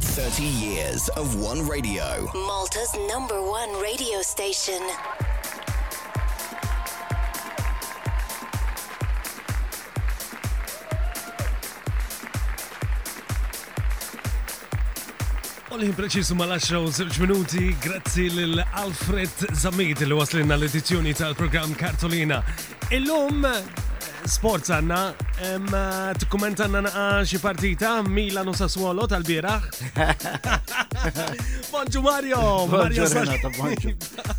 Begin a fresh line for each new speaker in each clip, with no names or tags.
30 years of one radio.
Malta's number one radio station.
Olħin preċisu mal-10 u 10 minuti, grazzi l-Alfred Zamid li waslina l-edizzjoni tal-program Kartolina Illum sports għanna, t-komment għanna naqa xie partita, Milan u Sassuolo tal-biraħ. Bonġu Mario! Mario
Sanata, bonġu.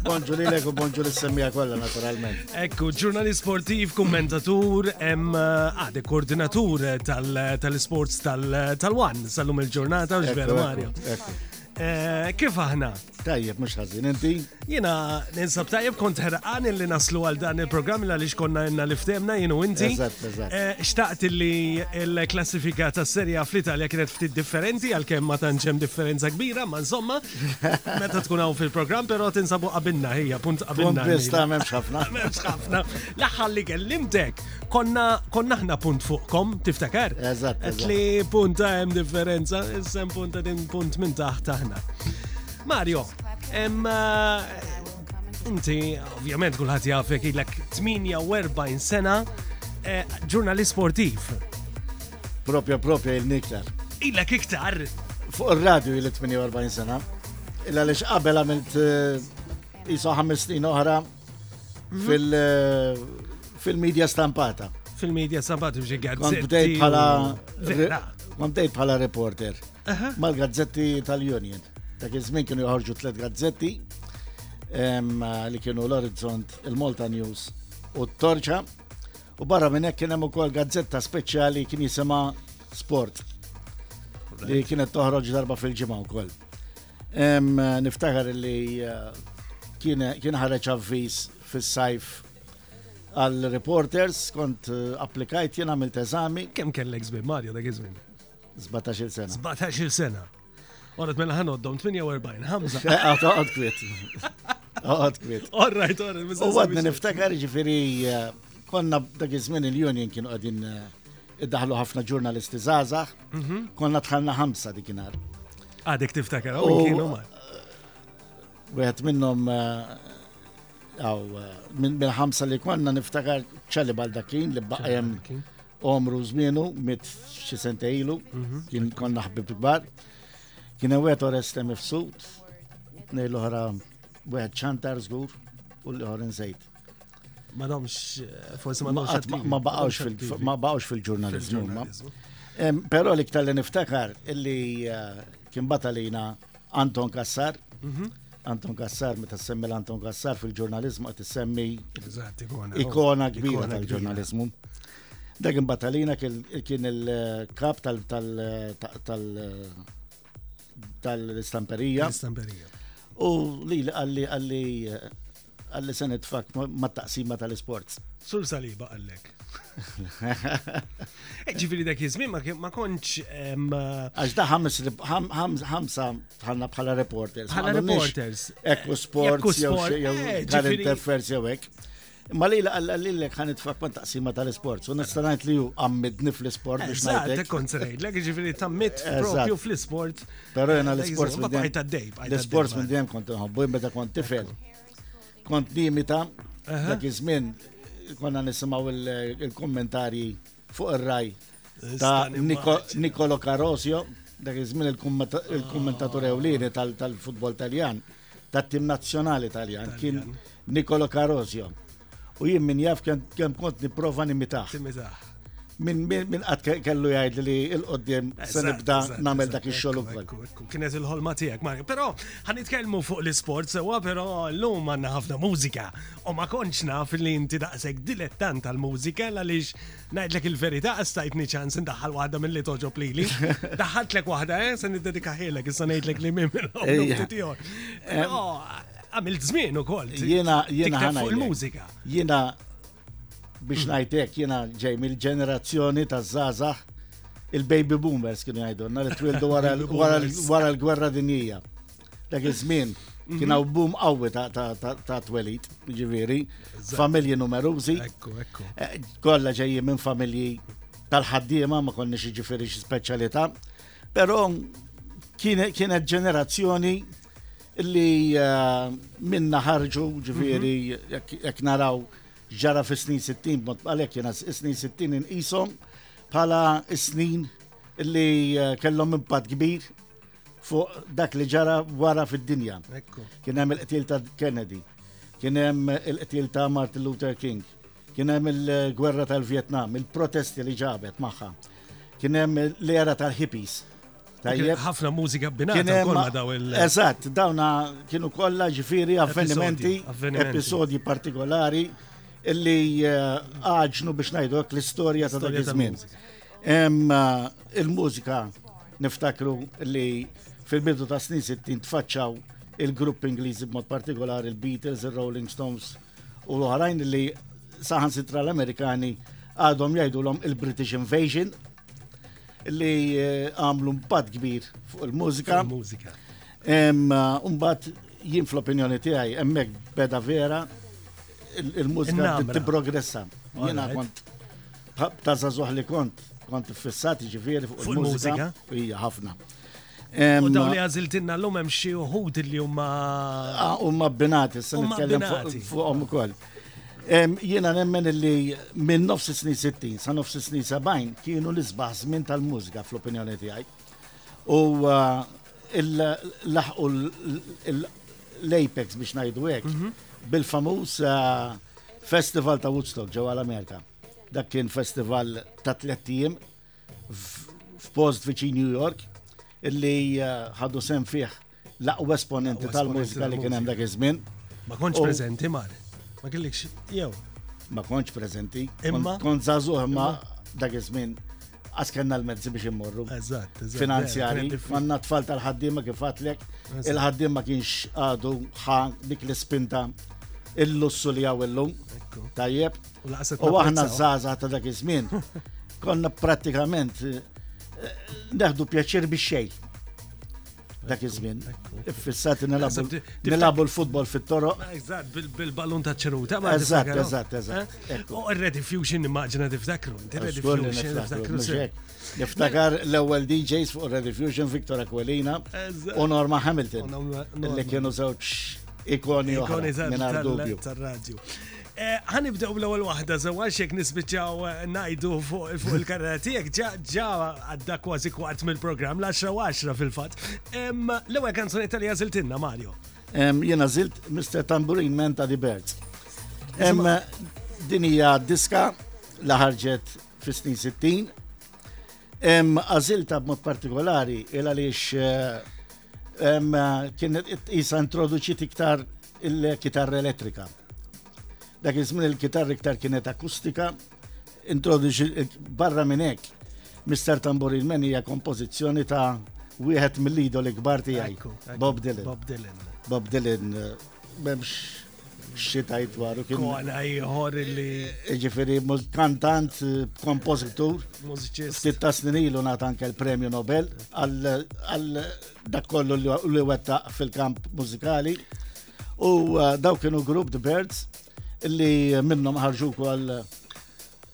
Bonġu li leku, bonġu li semmija kolla naturalment.
Ekku, ġurnali sportiv, kommentatur, għade ah, koordinatur tal-sports tal-wan, sal-lum il-ġurnata, ġvera Mario.
Ekku.
Eh, kif aħna?
Tajjeb, mux ħazin, inti?
Jina, ninsab tajjeb kont ħerqan li naslu għal dan il-programm li għalix konna jenna li ftemna jenu inti.
Eżatt, eżatt.
Eh, xtaqt li l-klassifika ta' serja fl-Italja kienet ftit differenti għal kem ma tanċem differenza kbira, ma insomma, meta tkun għaw fil-programm, pero tinsabu qabinna, hija punt
qabinna.
Punt
bista, memx ħafna.
Memx ħafna. Laħħal li kellimtek Konna konna ħna punt fuqkom, tiftakar?
Eżatt. Qed
li punta hemm differenza, issa hemm punta din punt minn taħt aħna. Mario, hemm eh, inti ovvjament kulħadd jafek ilek 48 sena eh, ġurnalist sportiv.
Propja propja il-niktar.
Ilek iktar.
Fuq ir-radju il 48 sena. Illa lix qabel għamilt eh, jisu ħames snin oħra fil-medja stampata.
Fil-medja stampata biex
għadżetti.
Kont
bdejt bħala. Kont bdejt bħala reporter. Mal-gazzetti tal-Union. Dak iż-żmien kienu joħorġu tliet gazzetti li kienu l-Orizzont, il-Malta News u t-Torċa. U barra minn hekk kien hemm ukoll gazzetta speċjali kien jisimha Sport li kienet toħroġ darba fil-ġimgħa wkoll. Niftakar li eh, kien ħareġ avviż fis-sajf għal reporters kont eh, applikajt jien għamilt eżami.
Kemm kellek żmien Mario dak iż-żmien?
17 sena.
17 sena. Għonet mela ħanoddom 48, ħamza.
Għod kwit. Għod kwit.
All right, all right.
U għadni niftakar ġifiri eh, konna dak iż-żmien il-Union kienu għadin eh, Iddaħlu ħafna ġurnalisti żgħażagħ, mhm. konna dħalna ħamsa dik inhar.
Għadek tiftakar
u
kienu ma.
Wieħed minnhom għaw eh, eh, minn ħamsa li konna niftakar ċali bal dakin li baqajem omru zminu mit xi sente ilu, mhm. kien konna ħbib kbar. Kien għet oreste mifsud, nej l-oħra wieħed ċantar żgur u l-oħra nżejt.
Ma domx, forsi ma domx.
Ma baqawx fil-ġurnalizmu. Pero li ktar li niftakar illi eh, kien batalina Anton Kassar. Mhm. Anton Kassar, meta semmi l-Anton Kassar fil-ġurnalizmu għat semmi
ikona
oh, kbira tal-ġurnalizmu. Dak imbatalina kien il-kap tal- tal-istamperija. U li għalli għalli Għalli se nitfak ma taqsima tal-sports.
Sur saliba għallek. Eh, ġifiri dak jizmin ma konċ.
Għax da ħamsa bħalna bħala reporters.
Bħala reporters.
Ekku sports, jew
eh,
current affairs, jew ek. Ma li għalla li l-lek għan itfak ma taqsima tal-sport, u nistanajt li ju għammidni fl-sport biex najtek.
Eżat, konzerajt, l-ek ġifiri tammit propju fl-sport.
Pero jena l-sports minn dejjem. L-sports minn dejjem kont nħobbu, meta kont tifel. Kont
limita,
dak iż-żmien konna nisimgħu il-kommentarji fuq ir-raj ta' Nikolo Carosio, dak iż-żmien il-kommentatur ewlieni tal-futbol Taljan. tat-tim nazzjonali Taljan kien Nikolo Carosio. U jien min jaf kemm kont nipprova nimitaħ. Min min qatt kellu jgħid li l-qoddim se nibda nagħmel dak ix-xogħol ukoll.
Kienet il-ħolma tiegħek, Mario. Però ħan nitkellmu fuq l-isport sewwa, però llum għandna ħafna mużika. U ma kontx naf li inti daqshekk dilettant tal-mużika għaliex Ngħidlek il-verità għax tajtni ċans indaħħal waħda mill-li toġob lili. Daħħaltlek waħda, eh, se niddedikaħilek, issa ngħidlek li minn minn tiegħek. Għamilt żmien ukoll.
Jiena jiena
fuq il-mużika.
Jiena biex ngħidlek jiena ġej mill-ġenerazzjoni taż-żgħażagħ il-baby boomers kienu jgħidulna li twildu wara l-gwerra dinjija. Dak iż-żmien mhm. kien hawn boom qawwi ta' twelid, ġifieri, familji numerużi.
Ekku, ekku.
Eh, kollha ġejji minn familji tal-ħaddiema ma konniex ġifieri xi speċjalità, però kienet ġenerazzjoni li eh, minna ħarġu ġifieri mhm. jekk naraw ġara fis-snin 60 b'mod għalhekk jiena is-snin 60 inqishom bħala s-snin li eh, kellhom impatt kbir fuq dak li ġara wara fid-dinja. Kien hemm il-qtil ta' Kennedy, kien hemm il-qtil ta' Martin Luther King, kien hemm il-gwerra tal-Vietnam, il-protesti li ġabet magħha, kien hemm l-era tal-hippies. Tajjeb.
Ħafna mużika binata kollha daw il-
Eżatt, dawna kienu kollha ġifieri avvenimenti, episodji partikolari illi eh, għaġnu biex ngħidok l-istorja ta' dak iż-żmien. Eh, il-mużika Niftakru li fil-bidu ta' snin 60 tfaċċaw il-grupp Ingliżi b'mod partikolari il-Beatles, il-Rolling Stones u l-oħrajn li saħan sitra l-Amerikani għadhom jgħidulhom il-British Invasion li eh, għamlu mbagħad kbir fuq il-mużika.
Il-mużika.
Eh, mbagħad jien fl-opinjoni tiegħi hemmhekk beda vera il-mużika tipprogressa. Jiena kont Ta' zazuħ li kont, kont fissat ġifiri fuq il-mużika. Ija, ħafna.
U daw li għaziltinna l-lum hemm xi uħud li huma.
Ah, huma binati,
se
nitkellem fuqhom ukoll. Jiena nemmen li minn nofs snin 60 sa nofs snin 70 kienu l-isbaħ żmien tal-mużika fl-opinjoni tiegħi. U ah, laħqu l-apex biex ngħidu hekk mhm. bil-famuż ah, Festival ta' Woodstock ġewwa l-Amerika. Dak kien festival ta' tliet ijiem f'post viċin New York illi eh, ħadu sem fih l-aqwa esponenti tal-mużika li kien hemm dak iż-żmien.
Ma kontx preżenti mar. Ma kellikx jew.
Ma kontx preżenti.
Imma
kont żagħżugħ ma dak iż-żmien għas kena l-mezzi biex immorru.
Eżatt, eżatt.
Finanzjari, għanna tfal tal-ħaddima kif għatlek, il-ħaddima kienx għadu ħa dik l-spinta il-lussu li għaw illum. Tajjeb,
U
aħna żgħażagħ ta' dak iż-żmien konna prattikament eh, neħdu pjaċir biex xejn. Dak iż-żmien. Iffissat nilabu l-futbol fit-toro.
Eżatt, bil-ballun ta' ċeruta.
Eżatt, eżatt, eżatt. Eh?
U oh, Red Fusion immaġina tiftakru.
Red
Fusion tiftakru.
Niftakar l-ewwel DJs fuq Red Fusion Victor Aquilina u Norma Hamilton. Li kienu żewġ ikoni oħra minn dubju.
Eh, ħa nibdew bl-ewwel waħda sew għax jekk nispiċċaw eh, ngħidu fuq il-karriera tiegħek ġa għadda kważi kwart mill-programm l-10 u 10 fil-fatt. L-ewwel kanzuni tal żiltinna Mario.
Jiena żilt Mr. Tamburin Menta di Birds. Din hija diska li ħarġet fis-snin 60. Għażilta b'mod partikolari il għaliex eh, Kienet isa introduċit iktar il-kitarra elettrika. Dak iż-żmien il-kitarra iktar kienet akustika, introduċi barra minn hekk. Mr. Tamborin Men hija kompożizzjoni ta' wieħed mill-idol ikbar tiegħi. Bob Dylan.
Bob Dylan.
Bob Dylan. Eh, memx X'xitajt dwaru kien.
Kola ieħor li.
Ġifieri kantant, kompożitur.
Mużiċist.
Ftit ta' snin ilu nagħta anke l-Premju Nobel għal dak kollu li wettaq fil-kamp mużikali. U uh, daw kienu grupp The Birds li minnhom ħarġu
wkoll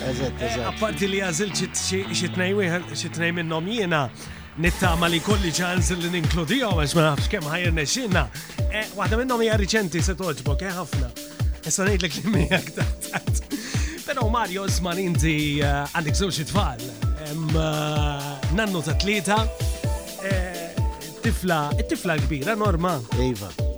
Eżatt, eh,
eżatt.
Apparti li għażilt xi tnej wieħed xi tnej minnhom jiena nittama li kolli ċans li ninkludihom għax ma nafx kemm ħajr nexxinna. Eh, waħda minnhom hija riċenti se toġbok eh ħafna. Issa ngħidlek li mija aktar. Però Mario żman inti eh, għandek żewġ tfal. Eh, nannu ta' tlieta. Tifla, it-tifla kbira norma.
Iva.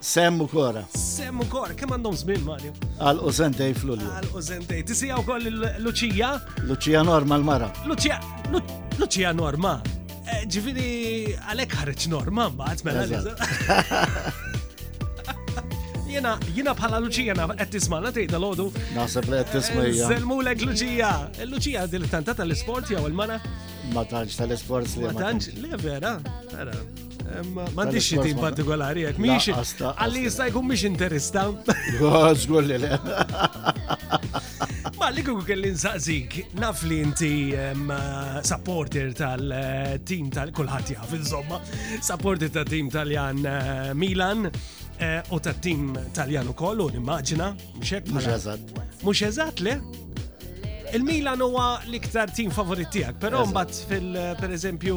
Sem u
kora. Sem u
kora,
kemm għandhom żmien Mario?
Għal u sentej fl-ulju.
Għal u sentej. Tisija u koll
Luċija? Luċija Norma l-mara.
Luċija, Luċija Norma. Eh, ġifiri, għalek ħarġ Norma, mbaħt, mela li. Jena, jena bħala Luċija na qed tismana tgħidha lodu.
Naħseb li qed tisma'
hija. Żelmulek Luċija. Luċija dilettanta tal-isport jew il-mara?
Ma tantx tal-isports li
ma tantx. Le vera, vera. M'għandix xi tim partikolari
hekk, mhix
għalli jista' jkun mhix interista.
Żgur li le.
Ma li kuku kelli nsaqsik, naf li inti supporter tal-tim eh, tal-kulħadd jaf, insomma, supporter tal-tim tal-Jan eh, Milan eh, u tal-tim tal-Jan ukoll u nimmaġina, mhux hekk.
Mhux eżatt.
Mhux eżatt le? Il-Milan huwa l-iktar tim favorit tiegħek, però mbagħad fil-pereżempju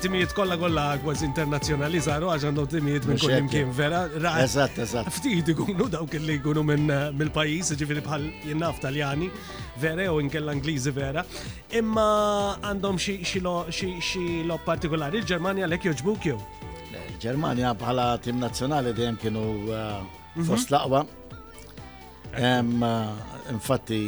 timijiet kollha kollha kważi internazzjonali saru għax għandhom timijiet minn kull imkien vera.
Eżatt, eżatt.
Ftit ikunu dawk li jkunu minn eh, mill-pajjiż, ġifieri bħal jinnaf Taljani, vera jew inkella Ingliżi vera. Imma għandhom xi lob partikolari. Il-Ġermanja lek joġbuk jew?
Il-Ġermanja bħala tim nazzjonali dejjem kienu eh, mhm. fost laqwa. Infatti,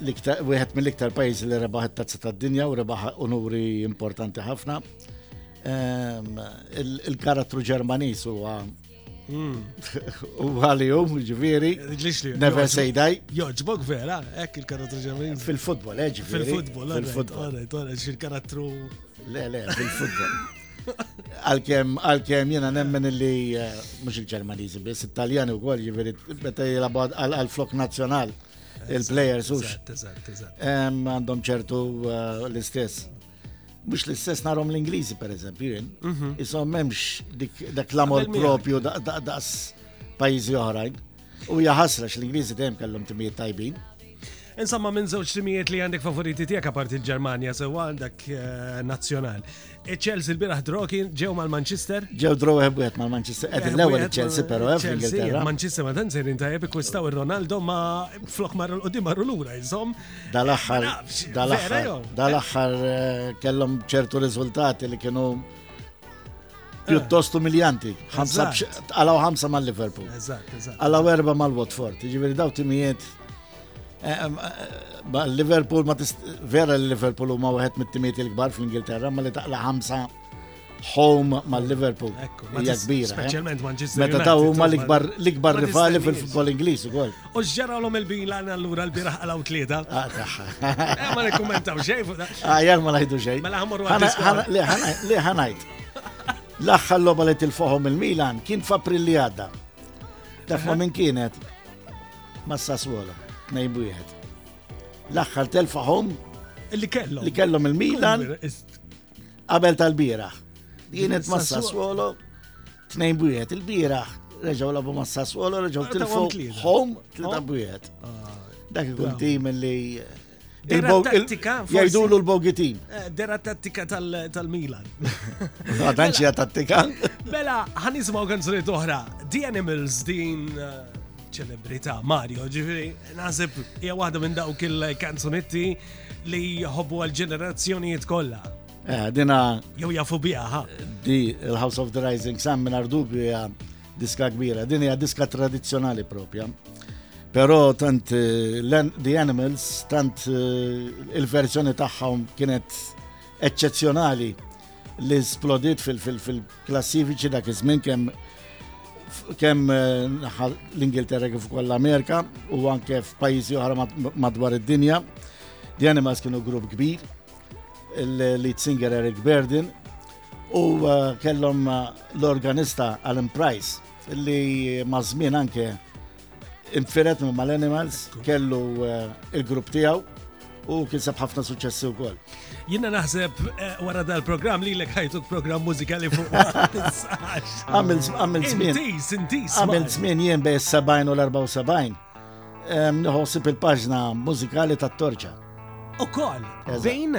wieħed mill-iktar pajjiżi li rebaħ it-tazza tad-dinja u rebaħ unuri importanti ħafna. Il-karattru Ġermaniż huwa hmm. u
għalijum, ġviri,
never say die.
Joġbok vera, ekk il-karattru Ġermaniż.
Fil-futbol, eh, ġviri.
Fil-futbol,
fil-futbol.
Il-karattru.
Le, le, fil-futbol. Għalkemm għalkemm jiena nemmen li eh, mhux il-Ġermaniżi biss, it-Taljani wkoll jiġifieri meta jilagħbu għal
flok nazzjonal il-players
hux. Għandhom ċertu eh, l-istess mux l-istess narom l-Ingliżi per eżempju jien, jisom mhm. memx dak l-amor propju daqs pajizi oħrajn. U hija ħasra x'l-Ingliżi dejjem kellhom timijiet tajbin.
Insomma, minn żewġ timijiet li għandek favoriti tiegħek apart il-Ġermanja sewwa għandek eh, nazzjonal. Chelsea l-biraħ draw kien ġew mal-Manchester.
Ġew draw wieħed mal-Manchester. Qed l-ewwel Chelsea però eh, fl-Ingilterra.
Manchester ma tant serin tajjeb ikkwistaw ir-Ronaldo ma flok marru l-qudiem marru lura iżhom.
Dal-aħħar
dal-aħħar
dal-aħħar eh, kellhom ċertu riżultati li kienu pjuttost umiljanti. Għalaw ħamsa
mal liverpool
Għalaw erba mal watford Ġiviri daw timijiet. Eh, eh, eh, Liverpool ma tist vera li Liverpool huma wieħed mit-timijiet il-kbar fl-Ingilterra ma li taqla ħamsa home
mal Liverpool
hija kbira.
Speċjalment Manchester
Meta daw huma l-ikbar l-ikbar rivali fil-futbol Ingliż ukoll.
U x'ġaralhom il-Milan allura l-biraħ qalgħu tlieta.
Ah,
ma nikkummentaw xejn fuq Ah,
jekk ma ngħidu xejn.
Mela
ħamor Le ħanajt. L-aħħar logħba li tilfuħhom il-Milan kien f'April li għadda. Taf ma' min kienet? Ma' Sassuolo, nejn wieħed. L-aħħar telfaħom
li kellhom
li kellhom il-Milan qabel tal-bieraħ. Kienet ma'
Sassuolo
tnejn wieħed il-bieraħ reġgħu labu ma' Sassuolo
reġgħu
tilfu home tlieta
wieħed.
Ah, Dak ikun tim li Jgħidulu l-bogitin.
Eh, dera tattika tal-Milan.
Għadanċi ah, tattika.
Bela, ħanizmaw kanzunet oħra. The Animals din eh, ċelebrita Mario, ġifiri, naħseb hija waħda minn dawk il-kanzunetti li jħobbu għal-ġenerazzjonijiet kollha.
Eh, dina.
Jew jafu biha.
Di il-House of the Rising Sun minn Ardubi Diska kbira, din hija diska tradizzjonali propja. Però tant eh, The Animals, tant eh, il-verżjoni tagħhom kienet eċċezzjonali li splodit fil-klassifiċi dak iż-żmien kemm kemm eh, l-Ingilterra kif ukoll l-Amerika u anke f'pajjiżi oħra madwar id-dinja. The Animals kienu grupp kbir, il-lead singer Eric Berdin, U uh, kellhom uh, l-organista Alan Price li mażmin anke infiret minn mal-Animals kellu uh, il-grupp tiegħu u kiseb ħafna suċessi u koll.
Jina naħseb eh, wara dal-program li l ħajtu program mużikali fuq.
Għamil
zmin.
Għamil zmin jien bej 70 u l-74. Nħosib il-paġna mużikali ta' torċa.
U koll, bejn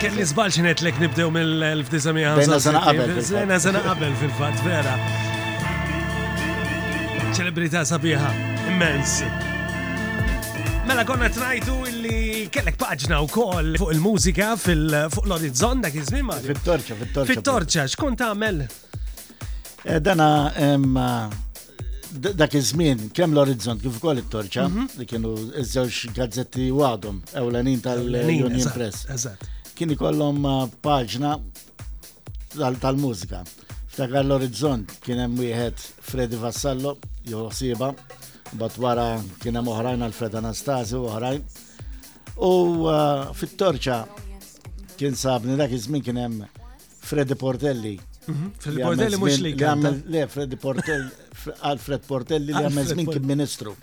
Kelli zbal xinet lek nibdew mill-1965.
Bejna sena qabel.
Bejna sena qabel fil-fat, vera.
Ċelebrita sabiħa, immens. Mela konna trajtu illi kellek paġna u koll fuq il-mużika fuq l-orizzon dak iż-żmien ma.
Fit-torċa, fit-torċa.
Fit-torċa, xkun tagħmel?
Eh, dana dak iż-żmien kemm l-Orizzont kif ukoll it-Torċa mhm. li kienu ż-żewġ gazzetti għadhom ewlenin tal-Union Press.
Eżatt.
Kien ikollhom uh, paġna tal-mużika. Ftakar l-Orizzont kien hemm wieħed Freddy Vassallo jew ħsieba, bat wara kien hemm oħrajn Alfred Anastasi u oħrajn. U uh, fit-Torċa kien sabni dak iż-żmien kien hemm Freddy Portelli.
Mhm. Freddy Portelli
mhux li
kanta.
Le, Freddy Portelli, Alfred Portelli li għamel żmien kien ministru.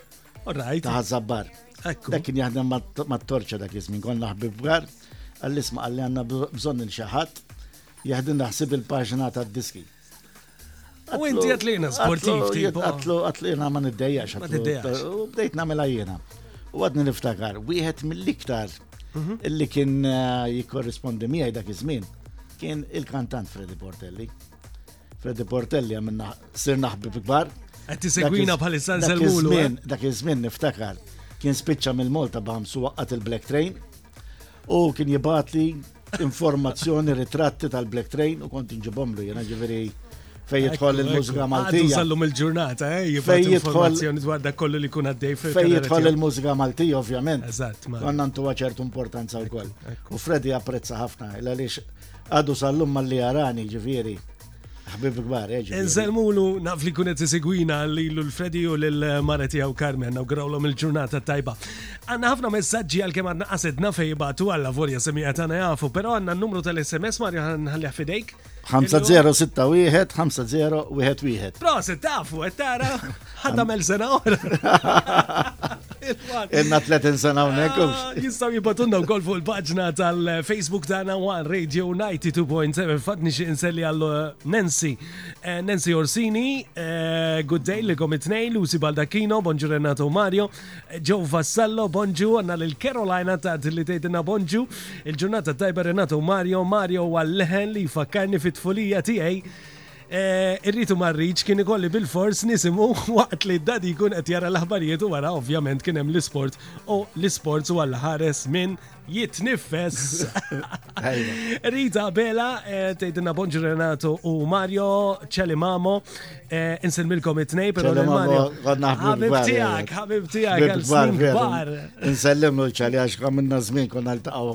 Alright.
Ta' Zabbar. Dak kien jaħdem mat-torċa dak iż-żmien konna ħbib gar, għall-isma għalli għandna bżonn xi ħadd jaħdem naħsib il-paġna tad-diski.
U inti għat li jena sportiv, tipo.
Għat li jena ma niddejjax.
Ma niddejjax.
U bdejt namela jena. U għadni niftakar, wieħed mill-iktar mhm. illi kien eh, jikorrispondi miegħi dak iż-żmien kien il-kantant Freddy Portelli. Freddy Portelli għamilna sir naħbib kbar.
Qed tisegwina
bħal
is-san
Dak iż-żmien niftakar kien spiċċa mill-Malta b'ħamsu waqqat il-Black Train U kien jibatli informazzjoni, ritratti tal-Black Train u kont nġibomlu jena ġiviri fej jitħol il-mużika Maltija.
Sallum il-ġurnata, eh,
jibgħat
informazzjoni dwar dak kollu li kun għaddej fej.
Fej jitħol il-mużika Maltija, ovvjament.
Eżatt, ma.
Għanna ntuwa ċertu importanza u koll. U Freddy apprezza ħafna, il-għalix għadu sallum mal-li għarani ġiviri. Ħbib kbar, eġi. Eh,
Nżelmulu naf li kunet isegwina lilu l-Fredi u l-mara tiegħu Carmen nawgrawlhom il-ġurnata tajba. Għandna ħafna messaġġi għal kemm għandna qasedna fejn batu għalla volja semija tagħna jafu, però għandna n-numru tal-SMS Marju ħanħallih fidejk.
5061 5011.
Proset tafu qed tara. Ħad għamel sena oħra.
Inna 30 sena unnek.
Ah, jistaw jibatunna wkoll fuq il-paġna tal-Facebook tagħna One Radio 92.7 fatni xi inselli għal eh, Nancy. Eh, Nancy Orsini, eh, good day li kom it-tnejn, Lucy Baldacchino, bonġu Renato Mario, Joe Vassallo, bonġu għanna l-Carolina ta' li tgħidilna bonġu, il-ġurnata tajba Renato Mario, Mario għal-leħen li fakkarni fit-tfulija tiegħi. Irrid u ma rridx, kien ikolli bilfors nisimgħu waqt li Daddy jkun qed jara l-aħbarijiet u wara ovvjament kien hemm l-isport u l-isports u Alla ħares min jitniffes. Rita Abela tgħidilna Bonġu Renato u Mario Celimamo. Insellmilkom it-tnej, però
lil
Mario. Ħabib
tiegħek,
ħabib tiegħek, għal snin kbar.
Insellimlu ċali għax għamilna żmien konna
ltaqgħu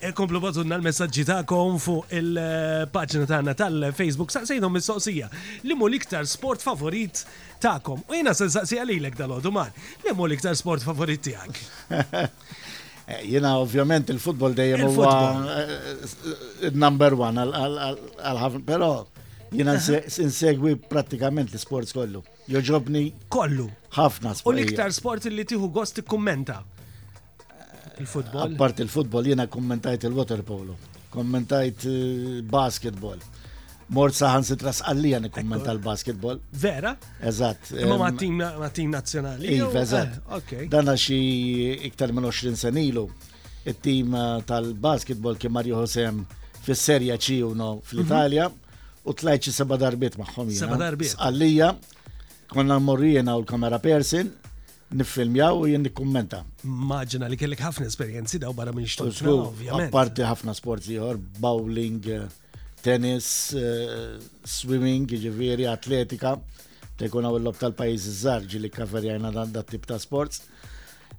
E, komplu batunna l-messagġi ta'kom fuq il-paġna tagħna tal-Facebook saqsejhom mistoqsija li mu l-iktar sport favorit ta'kom. U jiena se saqsija lilek dal-għodu mar, li mu l-iktar sport favorit tiegħek?
Eh, jiena ovvjament il-futbol dejjem huwa eh, number one għal ħafna, però jiena insegwi prattikament l-sports kollu. Joġobni
kollu.
Ħafna sport.
U l-iktar sport li tieħu gost ikkummenta. Il-futbol.
Appart il-futbol jiena kommentajt il-water polo, kommentajt eh, basketball. Mort saħan sitra sqallija nikkommenta l-basketball.
Vera?
Eżatt.
Ma ma tim nazzjonali.
Iva,
eh, eżatt.
Dana xi iktar minn 20 senilu. It-tim eh, tal-basketball kien Mario Hosem fis-serja ċijuno fl-Italja mhm. u tlajċi seba darbiet maħħom jina.
Seba darbiet.
Sqallija, konna morrijena u l-kamera Persin, niffilmjaw u jien nikkummenta.
Maġina li kellek ħafna esperjenzi daw barra minn xtut.
Apparti ħafna sport ieħor, bowling, tennis, eh, swimming, ġifieri, atletika, te jkun hawn il-lob tal-pajjiż iż-żar ġili kaverjajna dan dat tip ta' sports.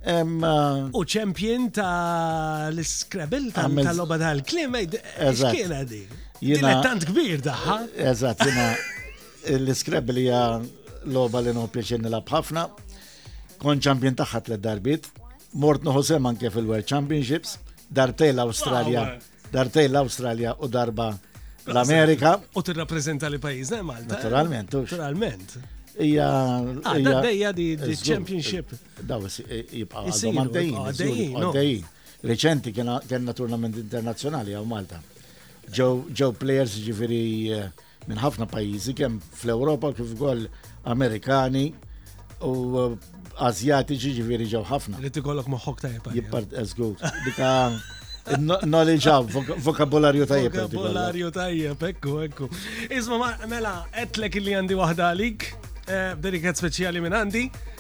Eh,
u ċempjin ta' l-Scrabble tal-loba
tal-klima,
x'kiena di?
Jina
tant kbir daħħa.
Eżatt, jina L-Scrabble hija logħba li nħobb pjaċir nilgħab ħafna. Kon ċampjon tagħha tliet darbit. Mort noħu sem anke fil-World Championships, dartej
l-Awstralja,
dartej l-Awstralja u darba l-Amerika.
U tirrappreżenta li pajjiżna eh, Malta.
Naturalment,
naturalment.
Ija.
Ah, Għaddejja di championship.
Daw jibqa' għaddejjin.
Għaddejjin.
Reċenti kena turnament internazjonali għaw Malta. Ġew players ġifiri eh, minn ħafna pajjiżi kemm fl-Ewropa kif ukoll Amerikani u Azjatiċi ġifieri ġew ħafna.
Li tikollok moħħok tajjeb.
Jippart eżgur. Eh, Dika Knowledge up, vokabularju tajjeb.
Vokabularju tajjeb, ekku, ekku. Isma, mela, etlek li għandi wahda għalik, eh, dedikat speċjali minn għandi.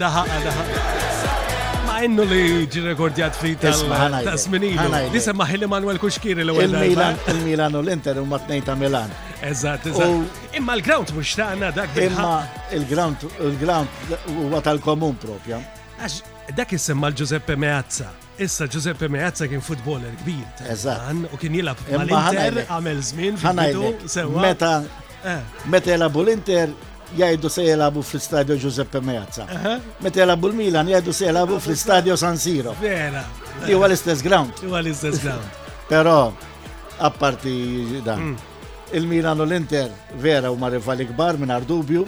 Daħaqa, daħaqa. Ma innu li ġirrekordjat fi tal-smininu. Disem maħilli Manuel Kuxkiri l ewwel
Il-Milan, il-Milan u l-Inter u ma tnejn ta' Milan.
Eżatt,
eżatt.
Imma l-ground mux ta' għanna dak
Imma il-ground, il-ground huwa tal-komun propja.
Għax dak jisimma l-Giuseppe Meazza. Issa Giuseppe Meazza kien futboler kbir.
Eżatt.
U kien jilab mal-Inter għamel żmien fil-bidu sewa.
Meta
eh.
meta jelabu l-Inter jgħidu se jelabu fl-Istadio Giuseppe Meazza. Meta jelabu l-Milan jgħidu se jelabu fl-Istadio San Siro.
Vera.
Li huwa l-istess ground.
Huwa l-istess ground.
Però apparti dan. Mm. Il-Milan u l-Inter vera huma rivali kbar minn dubju,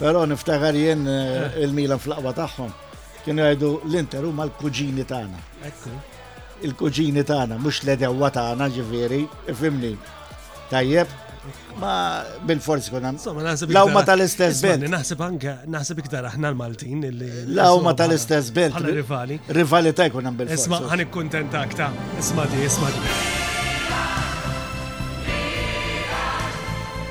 però niftakar jien eh, eh. il-Milan fl-aqwa tagħhom Kienu jgħidu l-Inter huma l-kuġini tagħna.
Ekku.
Il-kuġini tagħna, mhux l-edewwa tagħna ġifieri, fimni. Tajjeb, ma
bil-forzi
kun
hemm.
Lawma tal-istess belt.
Naħseb anke naħseb iktar aħna l-Maltin illi. Lawma
tal-istess belt.
Rivali. Rivali
ta' jkun hemm
bil-forzi.
Isma'
ħan ikkuntenta aktar. Isma' di, isma' di.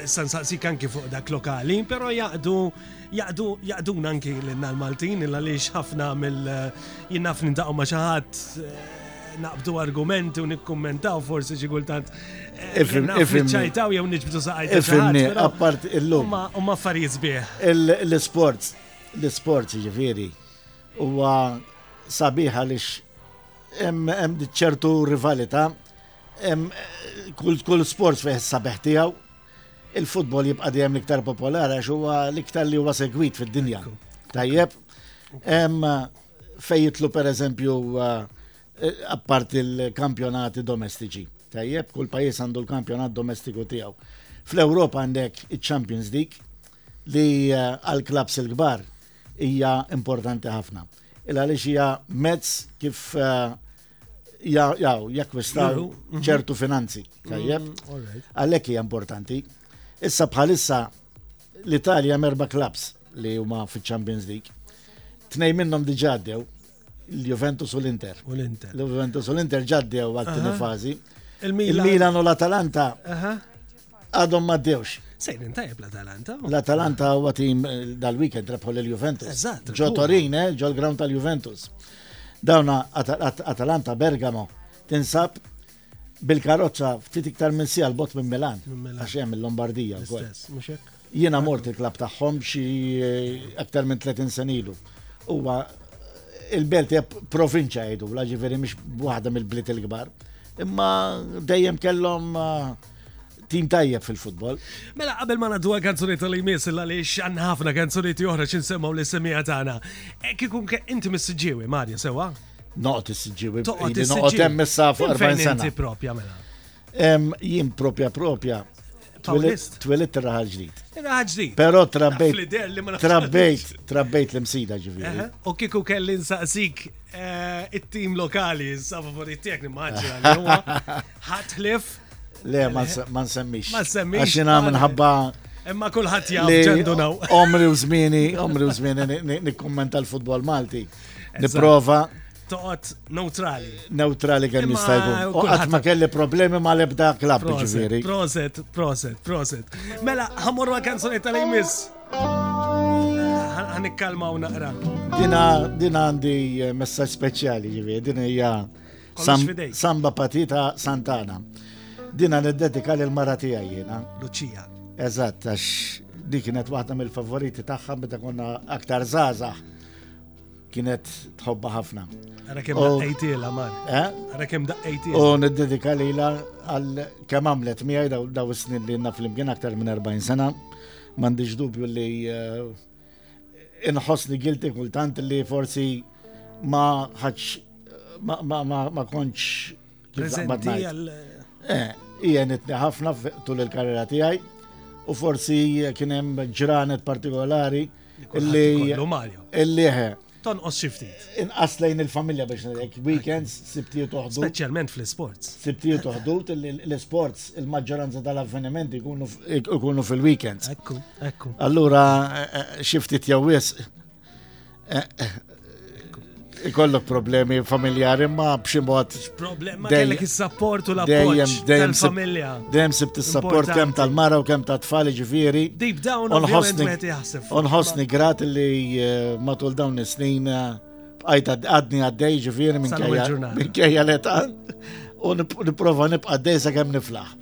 Issa nsaqsik anki fuq dak lokali, però jaqdu jaqdu jaqdun anki l-inna l-Maltin, illa li ħafna mill jinnaf nintaqgħu ma' xi ħadd eh, naqbdu argumenti u nikkummentaw forsi xi kultant
eh,
ċajtaw jew niġbdu saqajt.
Ifimni, appart illum.
U ma affarijiet sbieħ.
L-sports, l-sports ġifiri, huwa sabiħa lix hemm ċertu rivalita Kull sport fih sabeħ tiegħu. Il-futbol jibqa' dejjem l-iktar popolari għax huwa l-iktar li huwa segwit fid-dinja. Tajjeb. Fej jitlu per eżempju eh, appart il-kampjonati domestiċi. Tajjeb, kull pajjiż għandu l-kampjonat domestiku tiegħu. Fl-Ewropa għandek il-Champions League li eh, għal klabs il-kbar hija importanti ħafna. Il għaliex hija mezz kif eh, jaw, jakkwistaw
mhm.
ċertu finanzi. Tajjeb,
mm,
għalhekk hija importanti. Issa bħalissa l-Italja merba klaps li huma fiċ-Champions League. Tnej minnhom diġà għaddew l-Juventus u l-Inter.
U l-Inter.
L-Juventus u l-Inter ġaddew
għat-tieni
fażi.
Il-Milan
u l-Atalanta għadhom ma ddewx.
Sejrin tajjeb l-Atalanta.
L-Atalanta huwa tim eh, dal-weekend rebħu l-Juventus.
Eżatt.
Ġo Torin, eh, ġo l-ground tal-Juventus. Dawna Atalanta Bergamo tinsab bil-karozza ftit iktar minn sija l-bot minn Milan. Għax hemm il-Lombardija wkoll. Jiena mort il-klabb tagħhom xi aktar minn 30 sen ilu. Huwa il-belt hija provinċja jgħidu, la ġifieri mhix waħda mill-bliet il-kbar. Imma dejjem kellhom uh, tim tajjeb fil-futbol.
Mela qabel ma naddu kanzunetta li jmiss illa li xan ħafna kanzunetti oħra x'in semgħu li semija tagħna. E, kikun inti missiġġiewi Marja sewa?
Noqgħod issiġġiewi. Noqgħod hemm issa fuq 40 sena.
Inti propja mela.
Jien propja propja Twilitt ir-raħal ġdid.
Ir-raħal ġdid. Però
trabbejt. Trabbejt, trabbejt l-imsida
ġifieri. U kieku kelli nsaqsik eh, it-tim lokali, sa favorit tiegħek nimmaġina li ħatħlif.
Le, ma nsemmix.
Ma nsemmix.
Għax
jiena
minħabba
Imma kulħadd jaf ġendu naw.
Omri u żmieni, omri u żmieni nikkummenta l-futbol Malti. Niprova
toqgħod neutrali.
Neutrali kemm jista' jkun. U qatt ma kelli problemi ma lebda
klabb
ġifieri.
Proset, proset, proset. Mela ħamorru għal kanzoni tal-imis. Ħanikkalmaw naqra.
Dina din għandi eh, messaġġ speċjali ġifieri, din hija Samba Patita Santana. Dina niddedika lil mara tiegħi jiena.
Luċija.
Eżatt, għax dik kienet waħda mill-favoriti tagħha meta konna aktar żgħażagħ kienet tħobba ħafna.
Għara kem daqqajtila, mar.
Eh?
Għara kem daqqajtila.
U niddedika li la għal kem għamlet miħaj daw s-snin li naf l-imkien aktar minn 40 sena. Mandiġ dubju li eh, inħosni gilti kultant li forsi ma ħadx ma konċ
Prezenti għal.
Eh, Ija nitni ħafna tul il-karriera tiegħi u forsi kien hemm ġranet partikolari illi. Illi Ton
os xiftit.
Inqas lejn il-familja biex nirek. Weekends, sibtiet uħdu.
Specialment fl-sports.
Sibtiet uħdu l-sports, il-maġġoranza tal-avvenimenti ikunu fil-weekends.
Ekku, ekku.
Allura, eh, eh, xiftit jawis ikollok problemi familjari ma b'xi mod.
Problema kellek is-sapport u l-appoġġ tal-familja.
Dejjem sibt is-sapport kemm tal-mara u kemm tat-tfal ġifieri.
Deep down
unħossni grat li eh, matul dawn is-snin eh, bqajt għadni għaddej ġifieri minn kejja l-età u nipprova nibqa' dejsa kemm niflaħ.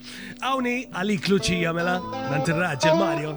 Awni għalik Luċija mela, nantirraġel Mario.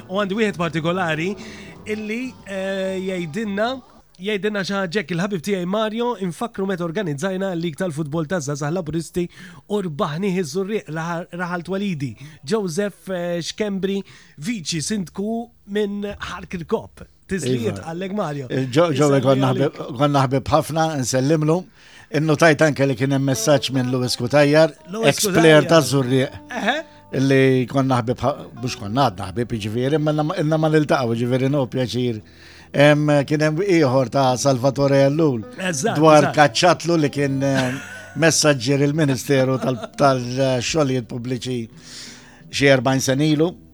U għandi wieħed partikolari illi eh, jgħidilna jgħidilna xi ġekk il-ħabib tiegħi Mario infakru meta organizzajna l-lig tal-futbol ta' żgħażagħ laburisti u rbaħni ħiżurriq raħal twalidi. Joseph eh, Xkembri Vici Sindku minn Ħark il-Kop. Tizliet
iva.
għallek Mario. Eh,
Ġowi kon naħbib ħafna, nsellimlu. Innu tajt anke li kien hemm messaġġ minn Lewis Kutajjar, ex-player ta' Zurriq. Illi kon naħbib, mhux kon naħd naħbib, ġifieri, inna ma niltaqgħu ġifieri no pjaċir. Kien hemm ieħor ta' Salvatore
Ellul
dwar kaċċatlu li kien eh, messaġġier il-Ministeru tal-Xogħlijiet Pubbliċi xi 40 senilu.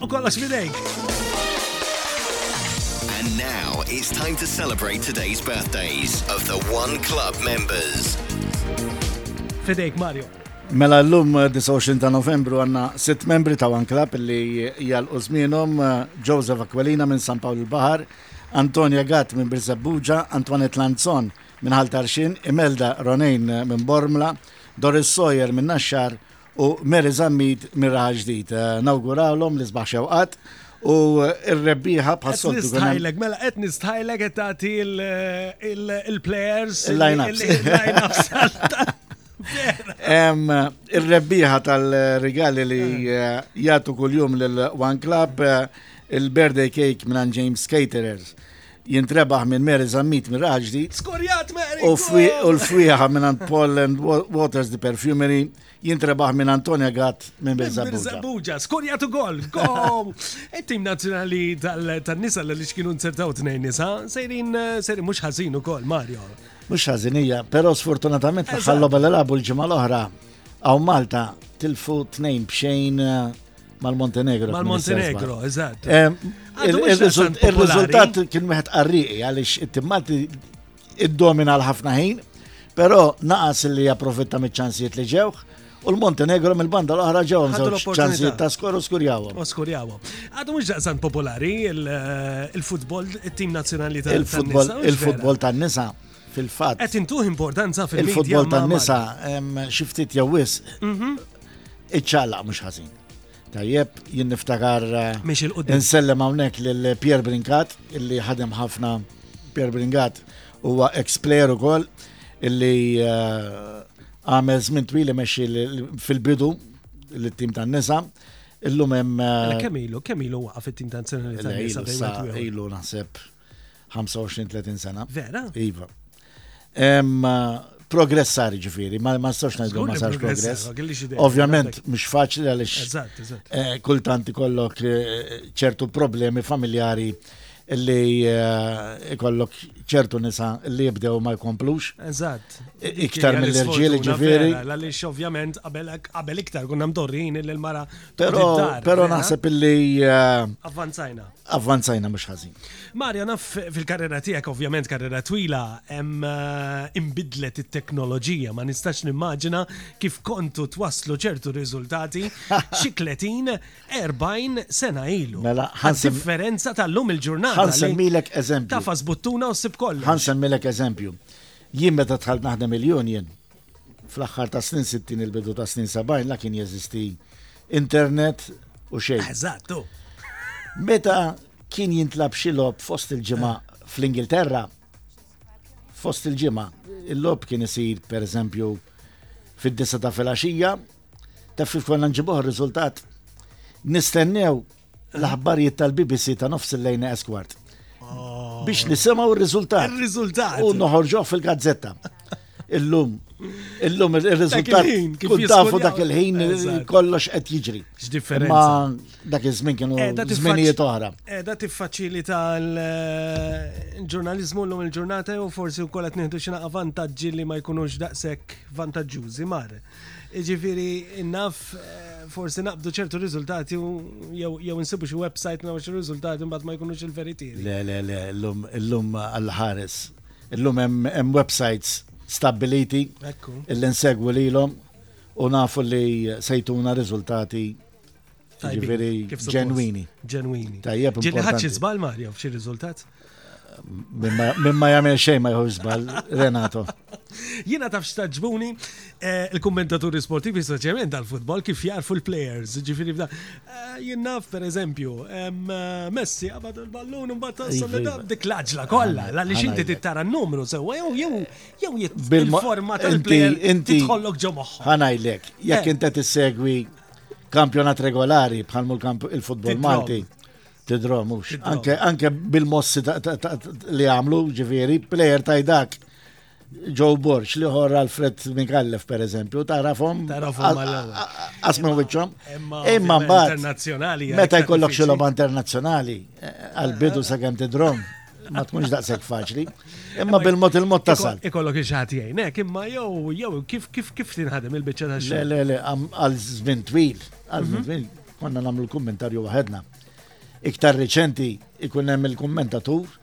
U
kollox fidejk.
And now it's time to celebrate today's birthdays of the One Club members.
Fidejk Mario.
Mela l-lum 29 eh, ta' novembru għanna sitt membri ta' One Club li jgħal użminom eh, Joseph Aquilina minn San Pawl il-Bahar, Antonia Gatt minn Birzabuġa, Antoinette Lanzon minn Ħaltarxin, Imelda Ronejn eh, minn Bormla, Doris Sawyer minn Naxxar u Mary Zammit mir-Raħal Ġdid. Eh, nawguralhom li sbaħ xewqat u
r-rebbieħa
bħas-soltu.
Nistħajlek, mela qed nistħajlek qed tagħti il-players
il-line-ups. Ir-rebbieħa tal-rigali li eh. Eh, jagħtu kuljum lil One Club il-birthday cake minn James Caterers. jintrebaħ minn Mary Zammit minn Raħal Ġdid.
Skorjat Mary!
U l-fwieħa minn għand Paul and Waters di Perfumery jintrebaħ minn Antonia Gatt minn Birzabuġa.
Skorjat u gol, gol! Il-tim e nazjonali tal-nisa li xkienu nsertaw t-nejn nisa, sejrin eh, sejrin mux ħazin u gol, Mario.
Mux ħazinija, pero sfortunatament l-ħalloba l-labu l-ġimma l-oħra għaw Malta tilfu t-nejn bxejn eh, Mal-Montenegro.
Mal-Montenegro, eżatt. Il-riżultat
kien meħed qarriqi għaliex it-tim Malti id-domina l-ħafna ħin, però naqas li japprofitta mit-ċansijiet li ġewħ u l-Montenegro mill-banda l-oħra ġew ċansijiet ta' skor u skurjawhom.
U skurjawhom. Għadu mhux daqsan popolari eh, il-futbol, it-tim nazzjonali ta'
il-futbol il-futbol tan-nisa fil-fatt.
Qed intuħ importanza fil-futbol
tan-nisa xi ftit jew wis.
Mhm.
Iċċaqlaq mhux ħażin. Tajjeb, jien niftakar insellem hawnhekk lil Pierre Brinkat illi ħadem ħafna Pierre Brinkat huwa ex player ukoll illi għamel żmien twili meċi fil-bidu l-tim tan-nisa. Illum hemm.
Kemm ilu, kemm ilu waqaf it-tim tan-nisa?
Ilu naħseb 25-30 sena.
Vera?
Iva. Progressar ġifiri, ma s-sox
najdu
ma sarx
progress.
Ovvjament, mux faċli
għalix.
Eh, kultant ikollok eh, ċertu problemi familjari li eh, ikollok ċertu nisa li jibdew ma jkomplux.
Eżatt.
Iktar mill-irġiel
ġifiri. Għalix ovvjament qabel iktar kunna mdorrin il-mara.
Pero naħseb illi.
Avvanzajna.
avvanzajna mhux ħażin.
Mario, naf fil-karriera tiegħek, ovvjament karriera twila, hemm eh, imbidlet it-teknoloġija, ma nistax nimmaġina kif kontu twaslu ċertu riżultati xi 30, 40 sena ilu.
Mela,
differenza tal-lum il-ġurnata.
Ħan semmilek eżempju.
Tafa buttuna u sib kollu.
Ħan semmilek eżempju. Jien meta tħalt naħdem il-union, Fl-aħħar tas-snin 60 il-bidu tas-snin 70 la kien jeżisti internet u xejn.
Eżattu.
Meta kien jintlab xi lob fost il-ġimgħa fl-Ingilterra, fost il-ġimgħa, il-lob kien isir pereżempju fid-disa ta' filgħaxija, taf kif konna nġibuh riżultat nistennew L-aħbarijiet tal-BBC ta' nofs il-lejn eskwart. Oh. Biex nisimaw il-riżultat.
Il-riżultat.
U noħorġuh fil-gazzetta. Illum Illum il-riżultat kun tafu dak il-ħin kollox qed jiġri.
X'differenza.
Ma dak iż-żmien kienu
eh,
żminijiet oħra.
Eh, da tiffaċilita l-ġurnaliżmu llum il-ġurnata u forsi wkoll qed nieħdu xi vantaġġi li ma jkunux daqshekk vantaġġużi mar. Ġifiri, naf, eh, forsi naqbdu ċertu rizultati jew nsibu xi website naw xi rizultati mbagħad ma jkunux il-veriti.
Le, le, le, l-lum, l-lum għall-ħares. L-lum hemm websites stabiliti illi nsegwu lilhom u nafu li sejtuna
rizultati Ġifieri
ġenwini.
Ġenwini.
Tajjeb.
Ġieli
ħadd
xi żball Mario f'xi riżultat?
Minn ma jagħmel xejn ma jħu żball Renato.
Jiena taf xtaġbuni eh, il-kommentaturi sportivi soċjament tal-futbol kif jarfu l-players. Ġifieri f'da eh, jien naf pereżempju eh, Messi qabad il-ballun u mbagħad
iva.
dik l-aġla kollha għaliex
inti
tittara n-numru sewwa jew jew jew il-forma tal-player tidħollok ġo moħħok.
Ħanajlek, jekk inti tissegwi kampjonat regolari bħal mul il-futbol Malti tidrom
mhux.
Anke anke bil-mossi li għamlu ġifieri plejer tajdak. Joe Borch li ħor Alfred Mikallef per eżempju, tarafhom asmu wiċċhom.
Imma
mbagħad meta jkollok
xi
logħba internazzjonali eh, għal-bidu eh, eh. sakemm tidrom. ma tkunx daqshekk faċli. Imma bil-mod il-mod tasal.
Ikollok il-xaħat jgħinek, imma jew jew kif kif kif tinħadem il-biċċa ta' xogħol.
Le le għal żmien twil, għal żmien mhm. twil konna nagħmlu l-kummentarju waħedna. Iktar reċenti ikun hemm il-kummentatur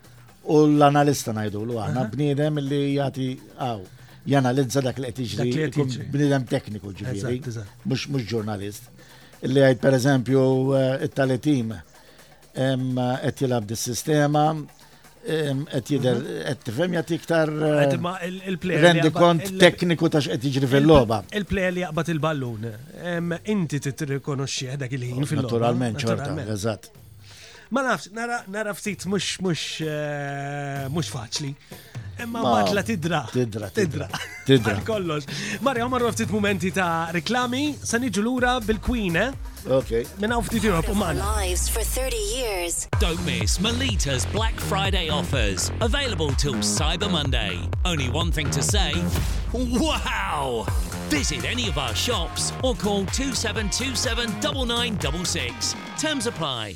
u l-analista ngħidu l aħna mhm. bniedem li jagħti għaw janalizza dak li qed jiġri bniedem tekniku ġifieri, mhux ġurnalist. Illi jgħid pereżempju eh, it-tali tim Qed jilgħab dis-sistema qed jidher mhm. qed tifhem jagħti iktar eh, rendi kont tekniku ta' x'qed jiġri fil-logħba.
Il-plejer li jaqbad il-ballun, inti titrikonoxxih dak il-ħin fil-logħba.
Naturalment, ċorta, eżatt.
Ma nafx, nara ftit mhux mhux eh, mhux faċli. Imma batla tidra.
Tidra,
tidra.
Tidra.
Kollox. Mari, għamar ftit momenti ta' reklami, sa' niġu l-ura bil-Queen, eh?
Ok.
Minna ftit Europe, u man.
Lives for 30 years.
Don't miss Melita's Black Friday offers, available till Cyber Monday. Only one thing to say, wow! Visit any of our shops or call 2727 9966. Terms apply.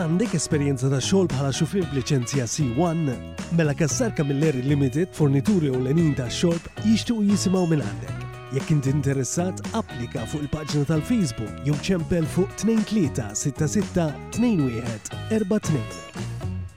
Għandek esperjenza ta' xogħol bħala xufier b'liċenzja C1? Mela Kassar Camilleri Limited, fornituri u l-enin ta' xorb, jixtuq jisimaw minn għandek. Jekk inti interessat, applika fuq il-paġna tal-Facebook jew ċempel fuq 2366
21
42.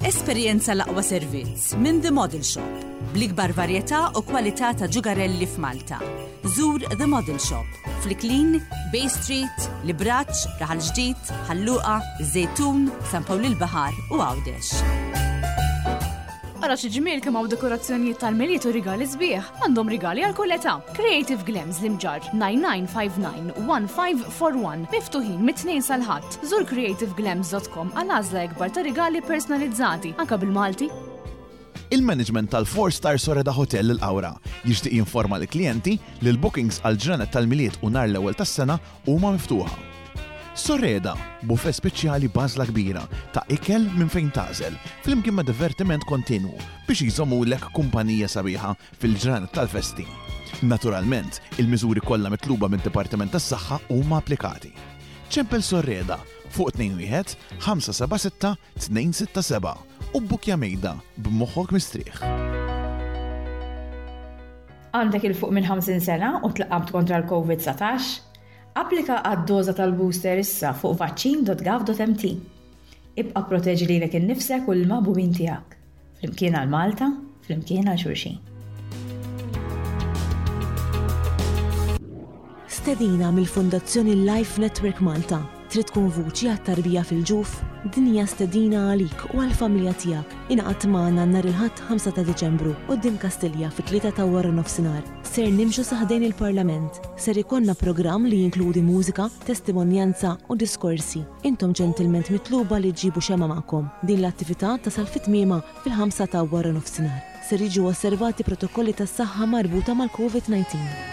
Esperjenza l-aqwa servizz minn The Model Shop bl-ikbar varjetà u kwalità ta' ġugarelli f'Malta. Żur The Model Shop fl-Iklin, Bay Street, Libraċ, Raħal Ġdid, Ħalluqa, Żejtun, San Pawl il-Baħar u Għawdex.
Ara xi ġmiel kemm hawn dekorazzjonijiet tal-miliet u rigali sbieħ għandhom rigali għal kull età. Creative Glems l-imġarr 9959 1541 miftuħin mit-tnejn sal-ħadd. Żur creativeglamz.com għal għażla ikbar ta' rigali personalizzati anke bil-Malti.
Il-management tal-Four Star Soreda Hotel l-Qawra jixtieq jinforma l-klijenti li l-bookings għal ġranet tal-miliet u nar l-ewwel tas-sena huma miftuħa. Soreda, bufe speċjali bażla kbira ta' ikel minn fejn tażel, flimkien ma' divertiment kontinwu biex jżommulek kumpanija sabiħa fil-ġranet tal-festi. Naturalment, il-miżuri kollha mitluba mid-Dipartiment tas-Saħħa huma applikati. Ċempel Sorreda fuq 21 576 267 u bbukkja mejda b'moħħok mistrieħ.
Għandek 'il fuq minn 50 sena u tlaqqamt kontra l-Covid 19? Applika għad-doża tal-booster issa fuq vaccin.gov.mt. Ibqa' pproteġi lilek innifsek u lill-maħbubin tiegħek. Flimkien għal Malta, flimkien għal xulxin.
Stedina mill-Fundazzjoni Life Network Malta Trid tkun vuċi għat-tarbija fil-ġuf? Din hija stedina għalik u għall-familja tiegħek. Inqatt magħna nhar il-Ħadd 5 ta' Diċembru quddiem Kastilja fit-tlieta ta' wara nofsinhar. Ser nimxu saħdejn il-Parlament. Ser ikollna programm li jinkludi mużika, testimonjanza u diskorsi. Intom ġentilment mitluba li ġġibu xemgħa magħkom. Din l-attività tasal fi tmiemha fil-ħamsa ta' waranofsinhar. Ser jiġu osservati protokolli tas-saħħa marbuta
mal-Covid 19.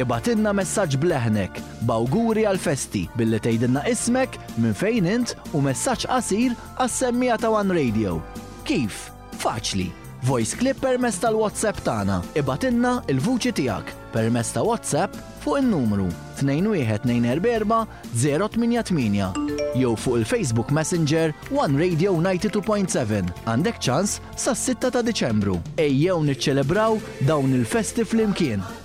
Ibgħatilna messaġġ b'leħnek, b'awguri għall-festi billi tgħidilna ismek, minn fejn int u messaġġ qasir għas-semmiegħa ta' One Radio. Kif? Faċli! Voice clip permezz tal-WhatsApp tagħna. Ibgħatilna l-vuċi tiegħek permezz ta' WhatsApp fuq in-numru 21244 088 jew fuq il-Facebook Messenger One Radio 92.7. Għandek ċans sas-6 ta' Diċembru. Ejjew niċċelebraw dawn il-festi flimkien.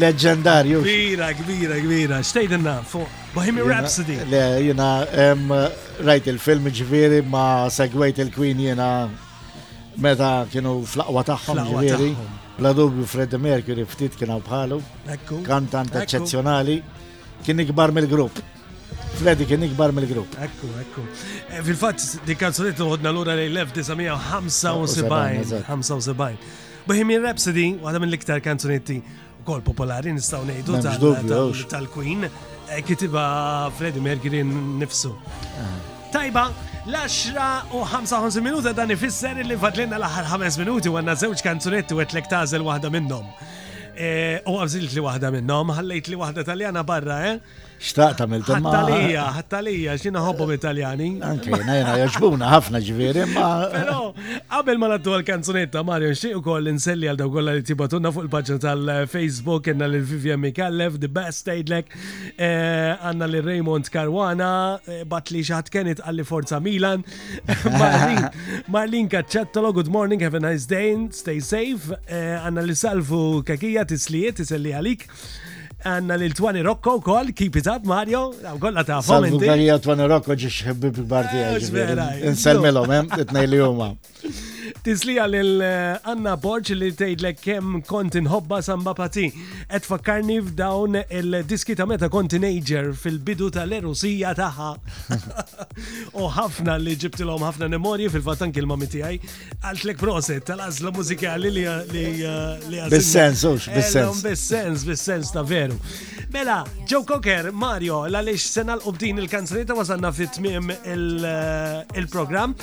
Leġendarju.
Kbira, kbira, kbira. Xtejdinna fuq Bohemian Rhapsody.
Le, jina, rajt il-film ġviri ma segwejt il-Queen jina meta kienu fl-aqwa
tagħhom
ġviri. Bla dubju Freddie Mercury ftit kienu bħalu. Kantant eċċezzjonali. Kien ikbar mill-grupp. Freddy kien ikbar mill-grupp.
Ekku, ekku. Eh, fil-fatt, di kanzunet uħodna l-ura li 1975. Bohemian Rhapsody, waħda mill-iktar kanzunetti kol popolari nistaw nejdu tal-Queen, eh, kitiba Freddie Mercury nifsu. Ah. Tajba, l-10 u 55 minuta dan ifisser li fadlinna l-aħħar 5 minuti għanna żewġ kanzunetti u għetlek tażel waħda minnhom. Eh, u għabżilt li waħda minnhom, ħallejt li waħda taljana barra, eh?
Xtaqt għamilt imma.
Ħattalija, ħattalija, xina ħobbom italjani.
Anke, najna jaġbuna ħafna ġviri, ma.
Pero, qabel ma naddu għal-kanzunetta, Mario, xie u koll inselli għal daw kolla li tibatunna fuq il-pagġna tal-Facebook, jenna li Vivian Mikallef, The Best Aidlek, eh, għanna li Raymond Karwana, eh, bat li xaħat kenit għalli Forza Milan, Marlin Kaċċettolo, good morning, have a nice day, stay safe, eh, għanna li Salvu Kakija, tislijiet, tiselli għalik, Għanna lil Twani Rocco wkoll, keep it up Mario, għaw kollha ta'
Salvu Galija Twani Rocco ġiex ħibbi bil-barti
eh, ġifieri.
Inselmilhom hemm eh, titnej li huma.
Tislija lil eh, Anna Borġ li tgħidlek kemm kont inħobba samba pati. Qed fakkarni f'dawn il-diski ta' meta kont teenager fil-bidu tal-erusija tagħha. U ħafna li ġibtilhom ħafna memorji fil-fatt anki l-mami tiegħi Għaltlek proset tal-azla mużikali li għazin.
Bis-sens, ux, bis-sens.
Bis-sens, bis-sens ta' veru. Mela, Joe Cocker, Mario, l-għalix sena l-qobdin il-kanzoni ta' wasanna fit-tmim eh, il-program.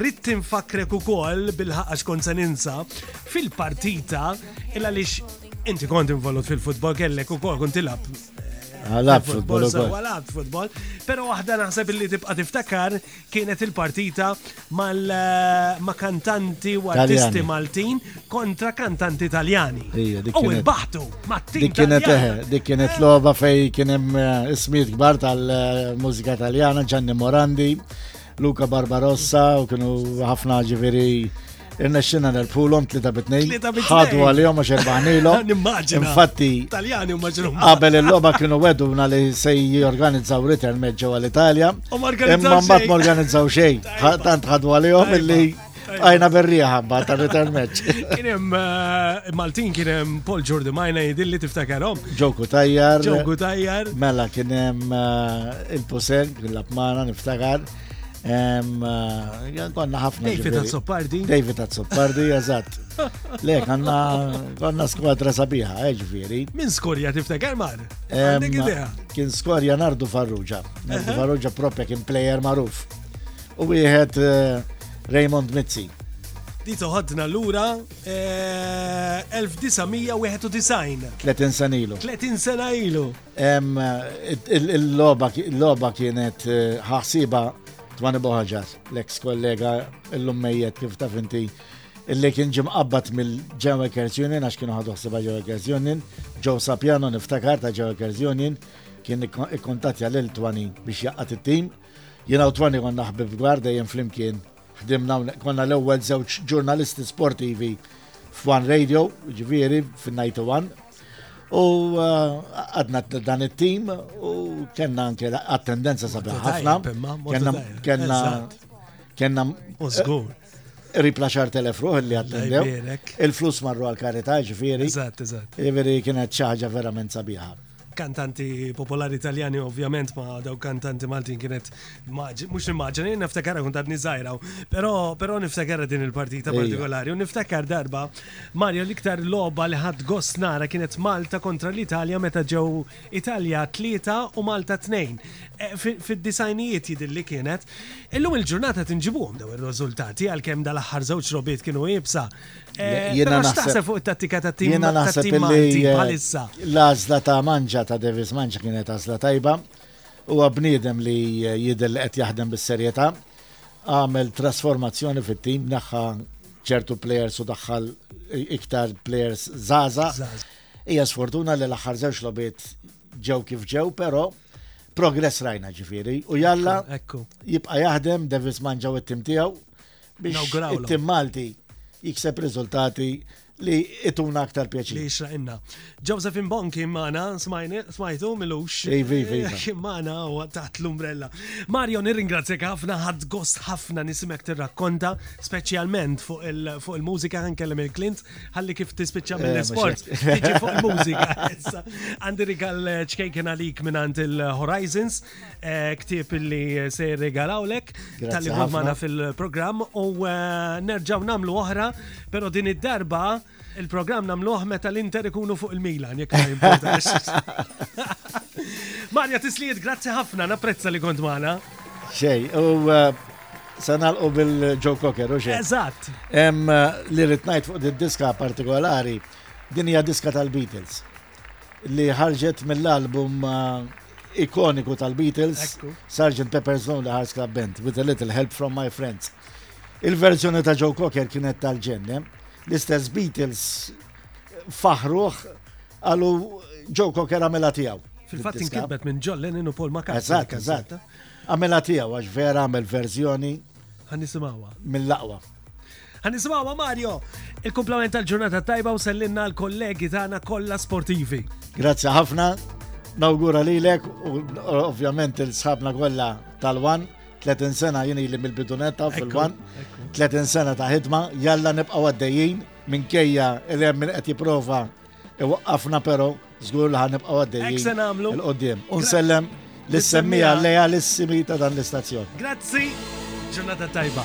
Ritt tinfakrek u kol bil-ħaqax konseninza fil-partita il-għalix inti kont involut fil-futbol kellek u kol kont tilab
Għalab futbol.
Għalab futbol. Pero waħda naħseb li tibqa tiftakar kienet il-partita mal ma' kantanti u artisti Maltin kontra kantanti Taljani. U il-baħtu ma'
Dik kienet eħe, eh, dik kienet loba fej kienem eh, ismiet kbar tal-mużika Taljana, Gianni Morandi, Luca Barbarossa u kienu ħafna ġiviri Irnexxina nerbħulhom tlieta bi tnejn.
Tlieta bi tnejn.
Ħadu għalihom għax erbaħnilhom.
Nimmaġina.
Infatti.
Taljani huma ġrum.
Qabel il-logħba kienu weduna li se jorganizzaw return match ġewwa l-Italja. Imma mbagħad ma organizzaw xejn. Tant ħadu għalihom illi Għajna berrija ħabba ta' return match.
Kienem eh, Maltin kienem Paul Jordi Majna jidilli tiftakarom.
Ġoku tajjar.
Ġoku tajjar.
Mela kienem eh, il-Puseng, il-Lapmana niftakar. Għanna eh, ħafna.
David Azzopardi.
David Azzopardi, eżatt. Le, għanna għanna skwadra sabiħa, eh, ġviri.
Min skorja tiftakar mar?
Kien skorja Nardu Farrugia. Nardu Farrugia propja kien plejer maruf. U wieħed eh, Raymond Mizzi.
Di toħadna l-ura 1991.
30
sena ilu.
30 sena ilu. Il-logħba kienet ħaħsiba Twani Boħaġas, l-eks kollega l-lum mejjet kif taf inti illi kien ġim qabbat mill-Ġewekers Union, għax kienu ħadu ħsiba Ġewekers Union, ġew sapjano niftakar ta' Ġewekers Union, kien ikkontatja lil Twani biex jaqqat it-tim. Jina u Twani konna ħbib gwar dejjem flimkien. Ħdimna konna l-ewwel żewġ ġurnalisti sportivi f'Wan Radio, ġifieri fin-91. U għadna dan it-tim u kena anke attendenza sabiħ ħafna. Kena kena
ripla xar
telef ruħ li
għattendew.
Il-flus marru għal-karita ġifiri.
Eżatt, eżatt.
Ġifiri kienet ċaħġa verament sabiħa
kantanti popolari italjani ovvjament ma daw kantanti Maltin kienet Mux nimmaġina, jien niftakar kun tadni zaħira, pero, pero niftakar din il-partita partikolari, u niftakar darba Mario l-iktar loba li ħad gost nara kienet Malta kontra l-Italja meta ġew Italja 3 u Malta 2. E, fid-disajnijiet jidilli kienet. Illum il-ġurnata tinġibuhom daw ir-riżultati għalkemm dal-aħħar żewġ robiet kienu ibsa.
E,
jiena
naħseb
fuq it-tattika ta' tim Malti bħalissa.
L-għażla ta' manġa ta' Davis Manġa kienet għażla tajba Huwa bniedem li jidher li qed jaħdem bis-serjetà, għamel trasformazzjoni fit-tim, naħħa ċertu plejers u daħħal iktar plejers zaza. Hija sfortuna li l-aħħar żewġ lobiet ġew kif ġew, però progress rajna ġifieri. U jalla jibqa' jaħdem Davis manġaw it-tim tiegħu biex it-tim Malti jikseb riżultati li ituna aktar pjaċir.
Li xraqinna. Josephine Bon kien maħna, smajtu milux.
Ivi, ivi. ivi.
Kien maħna u taħt l-umbrella. Mario, nirringrazzjak ħafna, ħad gost ħafna nisimek tirrakkonta, specialment fuq il-mużika għan kellem il-Clint, ħalli kif tispiċċa
eh,
mill-sport. Tiġi fuq il-mużika. Għandi rigal ċkejken għalik minn il-Horizons. eh, ktieb li se
jirregalawlek
tal-li magħna fil-programm u eh, nerġaw namlu oħra, pero din id-darba il-programm namluħ meta l-Inter ikunu fuq il-Milan, jekk ma jimportax. Marja Tisliet, grazzi ħafna, napprezza li kont magħna.
Xej, u eh, sanal u bil-Joe Cocker, u xej.
Eżatt.
Li ritnajt fuq id-diska partikolari, din hija diska tal-Beatles. li ħarġet mill-album uh, ikoniku tal-Beatles, Sgt. Pepper's Lonely Hearts Club Band, With a Little Help from My Friends. Il-verżjoni ta' Joe Cocker kienet tal-ġenne, l-istess Beatles faħruħ għalu Joe Cocker għamela tijaw.
Fil-fatt inkitbet minn John Lennon u Paul McCartney.
Eżatt, eżatt. Għamela tijaw għax vera għamel verżjoni.
Għan nisimawa.
Mill-laqwa.
Ħa nisimgħuha Mario! Il-kumplament tal-ġurnata t-tajba u sellinna għall-kollegi tagħna kollha sportivi.
Grazzi ħafna, nawgura lilek u ovvjament il-sħabna kollha tal-wan 30 sena jien li mill-bidunetta fil-wan, 30 sena ta' ħidma, jalla nibqa' għaddejjin minkejja li hemm min qed jipprova Iwaqqafna però, żgur li
ħan nibqgħu
għaddejjin. Il-qoddim. Unsellem l-semmija leja l-simi ta' dan l-istazzjon.
Grazzi, ġurnata tajba.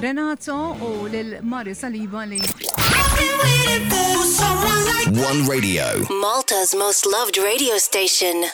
Renato u lil Mari Saliba li
One Radio,
Malta's most loved radio station.